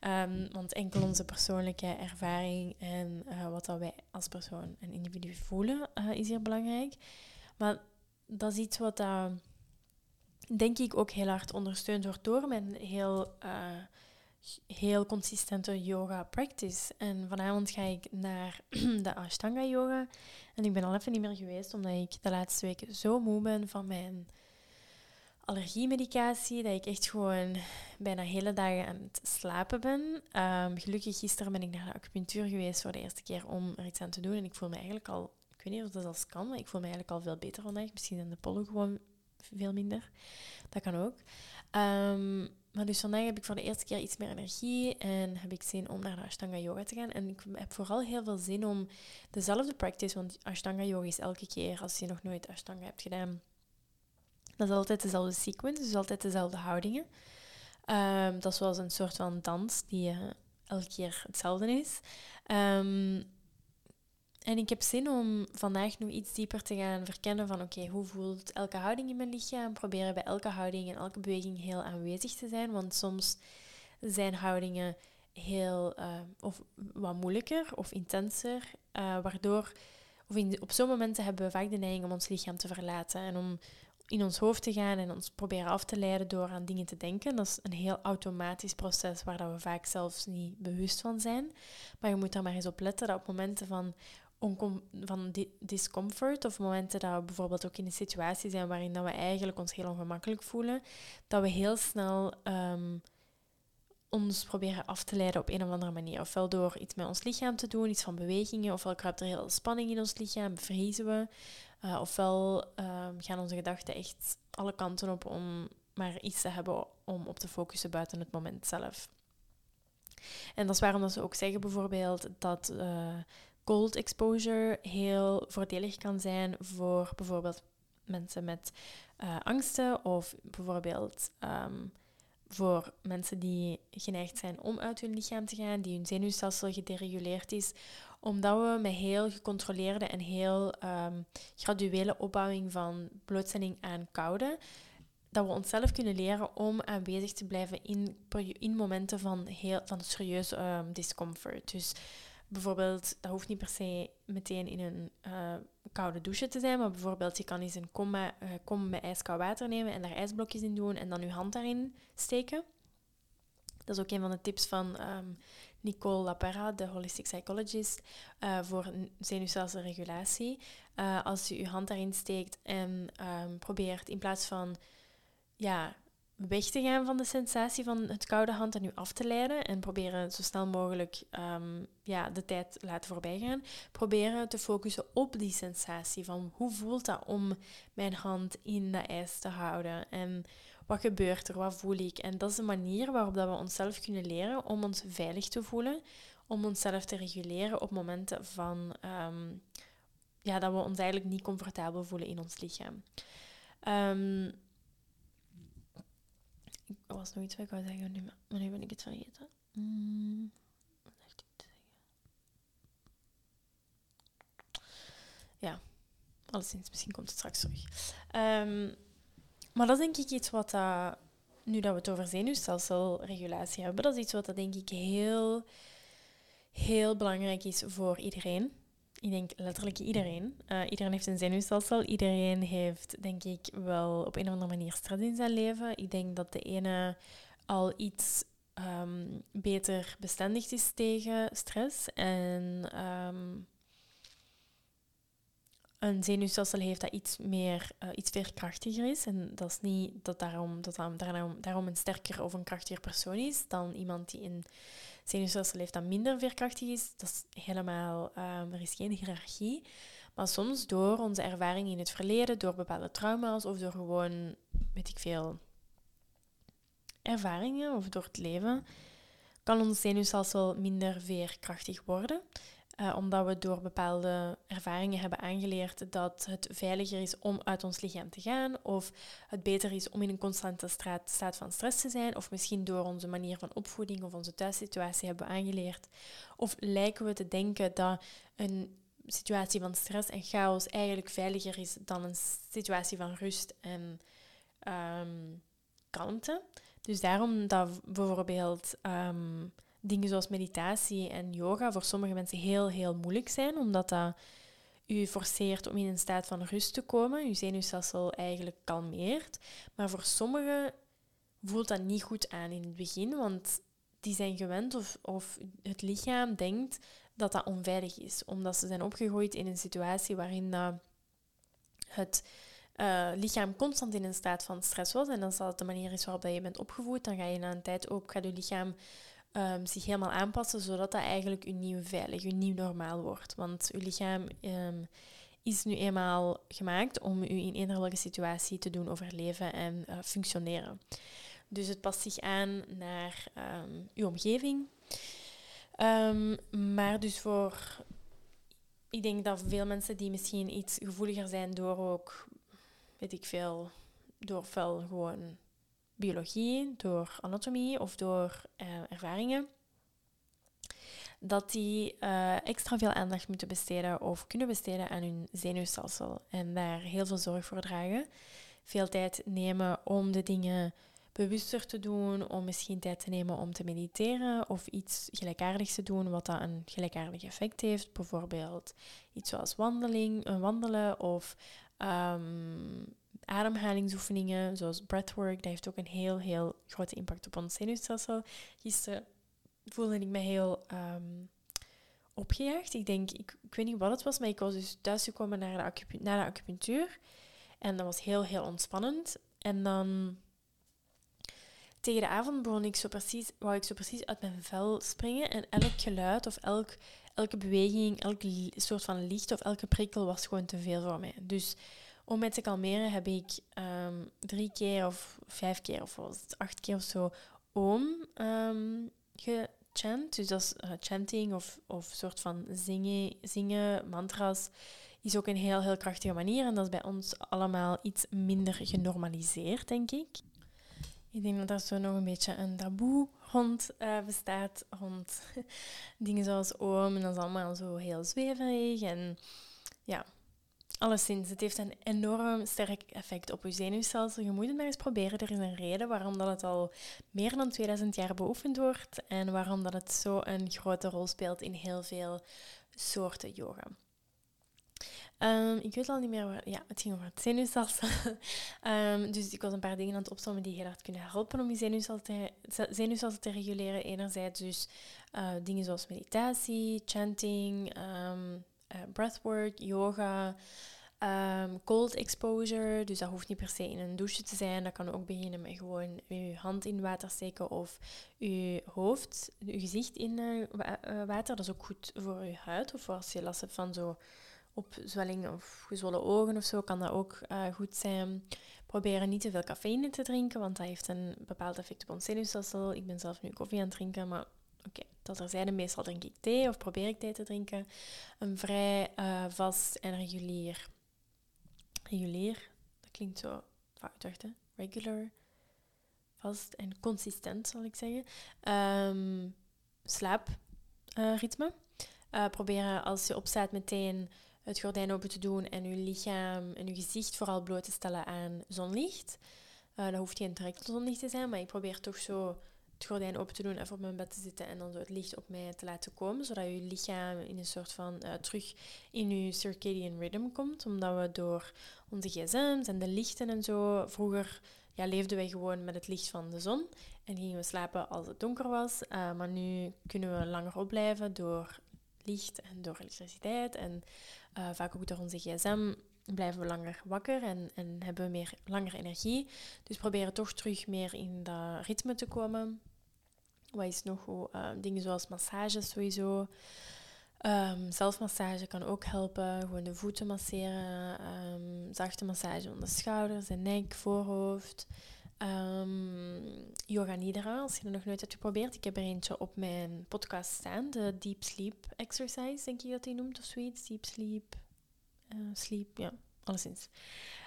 Um, want enkel onze persoonlijke ervaring en uh, wat dat wij als persoon en individu voelen, uh, is hier belangrijk. Maar dat is iets wat dat, denk ik ook heel hard ondersteund wordt door mijn heel... Uh, heel consistente yoga practice. En vanavond ga ik naar de Ashtanga yoga. En ik ben al even niet meer geweest, omdat ik de laatste weken zo moe ben van mijn allergiemedicatie, dat ik echt gewoon bijna hele dagen aan het slapen ben. Um, gelukkig gisteren ben ik naar de acupunctuur geweest voor de eerste keer om er iets aan te doen. En ik voel me eigenlijk al, ik weet niet of dat als kan, maar ik voel me eigenlijk al veel beter vandaag. Misschien zijn de pollen gewoon veel minder. Dat kan ook. Um, maar dus vandaag heb ik voor de eerste keer iets meer energie en heb ik zin om naar de Ashtanga Yoga te gaan. En ik heb vooral heel veel zin om dezelfde practice, want Ashtanga Yoga is elke keer als je nog nooit Ashtanga hebt gedaan, dat is altijd dezelfde sequence, dus altijd dezelfde houdingen. Um, dat is zoals een soort van dans die uh, elke keer hetzelfde is. Um, en ik heb zin om vandaag nog iets dieper te gaan verkennen van oké, hoe voelt elke houding in mijn lichaam? Proberen bij elke houding en elke beweging heel aanwezig te zijn. Want soms zijn houdingen heel uh, of wat moeilijker of intenser, uh, waardoor of in, op zo'n momenten hebben we vaak de neiging om ons lichaam te verlaten en om in ons hoofd te gaan en ons proberen af te leiden door aan dingen te denken. Dat is een heel automatisch proces waar dat we vaak zelfs niet bewust van zijn. Maar je moet er maar eens op letten dat op momenten van van discomfort of momenten dat we bijvoorbeeld ook in een situatie zijn waarin dat we eigenlijk ons heel ongemakkelijk voelen, dat we heel snel um, ons proberen af te leiden op een of andere manier. Ofwel door iets met ons lichaam te doen, iets van bewegingen, ofwel kruipt er heel veel spanning in ons lichaam, bevriezen we, uh, ofwel um, gaan onze gedachten echt alle kanten op om maar iets te hebben om op te focussen buiten het moment zelf. En dat is waarom dat ze ook zeggen bijvoorbeeld dat uh, cold exposure heel voordelig kan zijn voor bijvoorbeeld mensen met uh, angsten of bijvoorbeeld um, voor mensen die geneigd zijn om uit hun lichaam te gaan, die hun zenuwstelsel gedereguleerd is, omdat we met heel gecontroleerde en heel um, graduele opbouwing van blootstelling aan koude, dat we onszelf kunnen leren om aanwezig te blijven in, in momenten van, heel, van serieus um, discomfort. Dus bijvoorbeeld, dat hoeft niet per se meteen in een uh, koude douche te zijn, maar bijvoorbeeld je kan eens een kom, uh, kom met ijskoud water nemen en daar ijsblokjes in doen en dan je hand daarin steken. Dat is ook een van de tips van ehm, Nicole Lapera, de holistic psychologist, uh, voor zenuwstelselregulatie. Als je je hand daarin steekt en um, probeert in plaats van ja, weg te gaan van de sensatie van het koude hand en u af te leiden en proberen zo snel mogelijk um, ja, de tijd laten voorbijgaan. Proberen te focussen op die sensatie van hoe voelt dat om mijn hand in dat ijs te houden en wat gebeurt er, wat voel ik. En dat is een manier waarop dat we onszelf kunnen leren om ons veilig te voelen, om onszelf te reguleren op momenten van um, ja, dat we ons eigenlijk niet comfortabel voelen in ons lichaam. Um, er was nog iets wat ik wou zeggen, maar nu ben ik het vergeten. Mm, wat ik te zeggen? Ja, alleszins, misschien komt het straks terug. Um, maar dat is denk ik iets wat nu dat we het over zenuwstelselregulatie hebben, dat is iets wat dat denk ik heel, heel belangrijk is voor iedereen. Ik denk letterlijk iedereen. Uh, iedereen heeft een zenuwstelsel. Iedereen heeft, denk ik, wel op een of andere manier stress in zijn leven. Ik denk dat de ene al iets um, beter bestendigd is tegen stress. En um, een zenuwstelsel heeft dat iets meer, uh, iets veerkrachtiger is. En dat is niet dat daarom, dat daarom, daarom een sterker of een krachtiger persoon is dan iemand die een zenuwstelsel heeft dat minder veerkrachtig is. Dat is helemaal, um, er is geen hiërarchie. Maar soms door onze ervaringen in het verleden, door bepaalde trauma's of door gewoon, weet ik veel, ervaringen of door het leven, kan ons zenuwstelsel minder veerkrachtig worden. Uh, omdat we door bepaalde ervaringen hebben aangeleerd dat het veiliger is om uit ons lichaam te gaan, of het beter is om in een constante staat van stress te zijn, of misschien door onze manier van opvoeding of onze thuissituatie hebben aangeleerd. Of lijken we te denken dat een situatie van stress en chaos eigenlijk veiliger is dan een situatie van rust en um, kalmte. Dus daarom dat bijvoorbeeld. Um, dingen zoals meditatie en yoga voor sommige mensen heel, heel moeilijk zijn, omdat dat u forceert om in een staat van rust te komen, uw zenuwstelsel eigenlijk kalmeert. Maar voor sommigen voelt dat niet goed aan in het begin, want die zijn gewend of, of het lichaam denkt dat dat onveilig is, omdat ze zijn opgegroeid in een situatie waarin het uh, lichaam constant in een staat van stress was. En als dat de manier is waarop je bent opgevoed, dan ga je na een tijd ook, gaat je lichaam um, zich helemaal aanpassen, zodat dat eigenlijk uw nieuw veilig, uw nieuw normaal wordt. Want uw lichaam um, is nu eenmaal gemaakt om u in eender situatie te doen overleven en uh, functioneren. Dus het past zich aan naar um, uw omgeving. maar dus voor, ik denk dat veel mensen die misschien iets gevoeliger zijn door ook, weet ik veel, door veel gewoon biologie, door anatomie of door uh, ervaringen, dat die uh, extra veel aandacht moeten besteden of kunnen besteden aan hun zenuwstelsel en daar heel veel zorg voor dragen. Veel tijd nemen om de dingen bewuster te doen, om misschien tijd te nemen om te mediteren of iets gelijkaardigs te doen wat dat een gelijkaardig effect heeft. Bijvoorbeeld iets zoals wandeling, uh, wandelen of um, ademhalingsoefeningen, zoals breathwork, dat heeft ook een heel, heel grote impact op ons zenuwstelsel. Gisteren voelde ik me heel um, opgejaagd. Ik denk, ik, weet niet wat het was, maar ik was dus thuisgekomen naar de, naar de acupunctuur. En dat was heel, heel ontspannend. En dan tegen de avond begon ik zo precies, wou ik zo precies uit mijn vel springen. En elk geluid of elk, elke beweging, elk soort van licht of elke prikkel was gewoon te veel voor mij. Dus om mij te kalmeren heb ik um, drie keer of vijf keer of acht keer of zo om um, gechant. Dus dat is uh, chanting of, of soort van zingen, zingen, mantras, is ook een heel, heel krachtige manier. En dat is bij ons allemaal iets minder genormaliseerd, denk ik. Ik denk dat er zo nog een beetje een taboe rond uh, bestaat, rond dingen zoals oom. En dat is allemaal zo heel zweverig. En ja, Alleszins, het heeft een enorm sterk effect op je zenuwstelsel. Je moet het maar eens proberen. Er is een reden waarom dat het al meer dan 2000 jaar beoefend wordt en waarom dat het zo een grote rol speelt in heel veel soorten yoga. Ehm, ik weet al niet meer waar... Ja, het ging over het zenuwstelsel. um, dus ik was een paar dingen aan het opzommen die heel hard kunnen helpen om je zenuwstelsel te, te reguleren. Enerzijds dus uh, dingen zoals meditatie, chanting, um, uh, breathwork, yoga... Um, cold exposure, dus dat hoeft niet per se in een douche te zijn. Dat kan ook beginnen met gewoon je hand in water steken of je hoofd, je gezicht in uh, water. Dat is ook goed voor je huid of als je last hebt van zo opzwelling of gezwollen ogen of zo, kan dat ook goed zijn. Proberen niet te veel cafeïne te drinken, want dat heeft een bepaald effect op ons zenuwstelsel. Ik ben zelf nu koffie aan het drinken, maar oké, dat er zijn. Meestal drink ik thee of probeer ik thee te drinken. Een vrij uh, vast en regulier regulier, dat klinkt zo fout, hè? Regular, vast en consistent, zal ik zeggen. Um, slaapritme. Uh, proberen als je opstaat meteen het gordijn open te doen en je lichaam en je gezicht vooral bloot te stellen aan zonlicht. Uh, dat hoeft geen direct zonlicht te zijn, maar ik probeer toch zo het gordijn open te doen, even op mijn bed te zitten en dan het licht op mij te laten komen, zodat je lichaam in een soort van uh, terug in je circadian rhythm komt, omdat we door onze gsm's en de lichten en zo, vroeger ja, leefden wij gewoon met het licht van de zon en gingen we slapen als het donker was, uh, maar nu kunnen we langer opblijven door licht en door elektriciteit en uh, vaak ook door onze gsm blijven we langer wakker en, en hebben we meer, langer energie. Dus proberen toch terug meer in dat ritme te komen. Wat is nog? Uh, dingen zoals massage sowieso. Um, zelfmassage kan ook helpen. Gewoon de voeten masseren. Um, zachte massage onder de schouders en nek, voorhoofd. Um, yoga Nidra, als je dat nog nooit hebt geprobeerd. Ik heb er eentje op mijn podcast staan. De Deep Sleep Exercise, denk ik dat hij noemt of zoiets. Deep Sleep. Uh, sleep, ja, alleszins.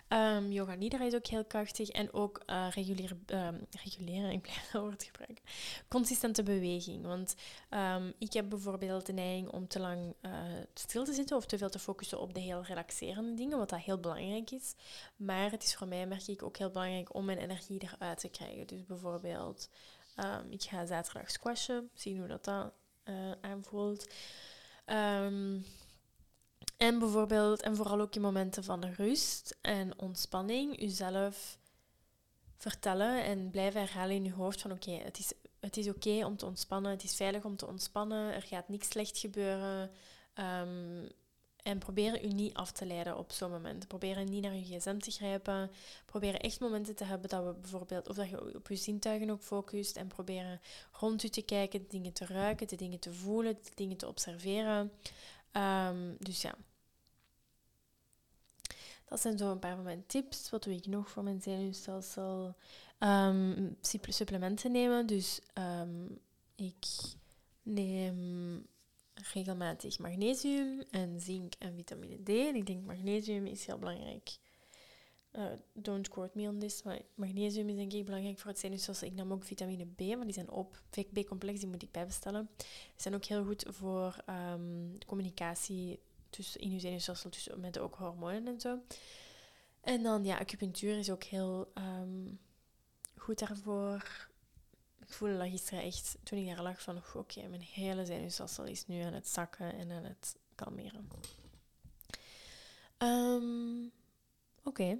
Um, yoga Nidra is ook heel krachtig. En ook uh, regulier, um, reguleren, ik blijf dat woord gebruiken. Consistente beweging. Want um, ik heb bijvoorbeeld de neiging om te lang uh, stil te zitten of te veel te focussen op de heel relaxerende dingen, wat dat heel belangrijk is. Maar het is voor mij, merk ik, ook heel belangrijk om mijn energie eruit te krijgen. Dus bijvoorbeeld, ik ga zaterdag squashen, zien hoe dat, dat uh, aanvoelt. En bijvoorbeeld, en vooral ook in momenten van rust en ontspanning, jezelf vertellen en blijven herhalen in je hoofd van oké, het is, het is oké om te ontspannen, het is veilig om te ontspannen, er gaat niks slecht gebeuren. Um, en probeer u niet af te leiden op zo'n moment. Probeer niet naar je gsm te grijpen. Probeer echt momenten te hebben dat we bijvoorbeeld, of dat je op je zintuigen ook focust. En proberen rond u te kijken, de dingen te ruiken, de dingen te voelen, de dingen te observeren. Um, dus ja. Dat zijn zo een paar van mijn tips. Wat doe ik nog voor mijn zenuwstelsel? Um, supplementen nemen. Dus um, ik neem regelmatig magnesium en zink en vitamine D. En ik denk magnesium is heel belangrijk. Uh, don't quote me on this, maar magnesium is denk ik belangrijk voor het zenuwstelsel. Ik neem ook vitamine B, maar die zijn op. B-complex, die moet ik bijbestellen. Die zijn ook heel goed voor um, de communicatie tussen, in je zenuwstelsel, tussen, met ook hormonen en zo. En dan, ja, acupunctuur is ook heel um, goed daarvoor. Ik voelde dat gisteren echt, toen ik daar lag, van oké, mijn hele zenuwstelsel is nu aan het zakken en aan het kalmeren. Um, oké.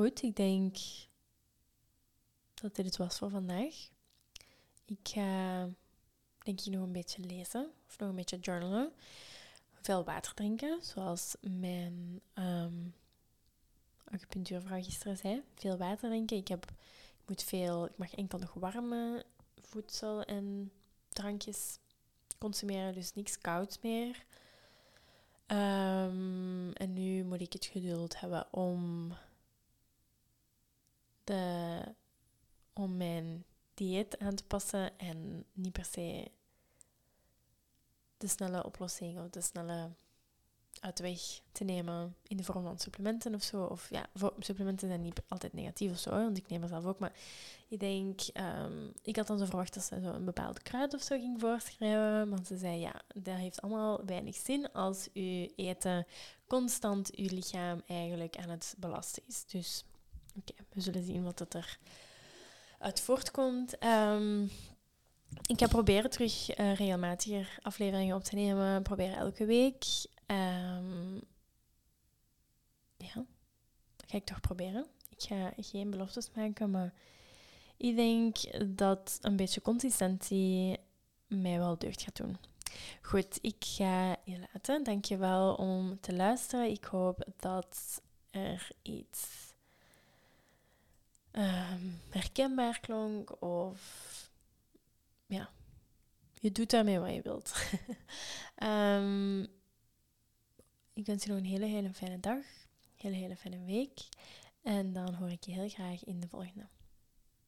Goed, ik denk dat dit het was voor vandaag. Ik ga denk ik nog een beetje lezen of nog een beetje journalen. Veel water drinken, zoals mijn um, acupunctuurvrouw gisteren zei. Veel water drinken. Ik, heb, ik, moet veel, ik mag enkel nog warme voedsel en drankjes consumeren, dus niks kouds meer. Um, en nu moet ik het geduld hebben om, de, om mijn dieet aan te passen en niet per se de snelle oplossing of de snelle uitweg te nemen in de vorm van supplementen of zo. Of ja, supplementen zijn niet altijd negatief of zo, want ik neem er zelf ook. Maar ik denk, um, ik had dan zo verwacht dat ze zo een bepaald kruid of zo ging voorschrijven. Maar ze zei, ja, dat heeft allemaal weinig zin als uw eten constant uw lichaam eigenlijk aan het belasten is. Dus oké, we zullen zien wat het er uit voortkomt. Um, ik ga proberen terug uh, regelmatiger afleveringen op te nemen. Proberen elke week. Um, ja, dat ga ik toch proberen. Ik ga geen beloftes maken, maar ik denk dat een beetje consistentie mij wel deugd gaat doen. Goed, ik ga je laten. Dankjewel om te luisteren. Ik hoop dat er iets um, herkenbaar klonk of ja, je doet daarmee wat je wilt. um, ik wens je nog een hele, hele fijne dag, hele, hele fijne week. En dan hoor ik je heel graag in de volgende.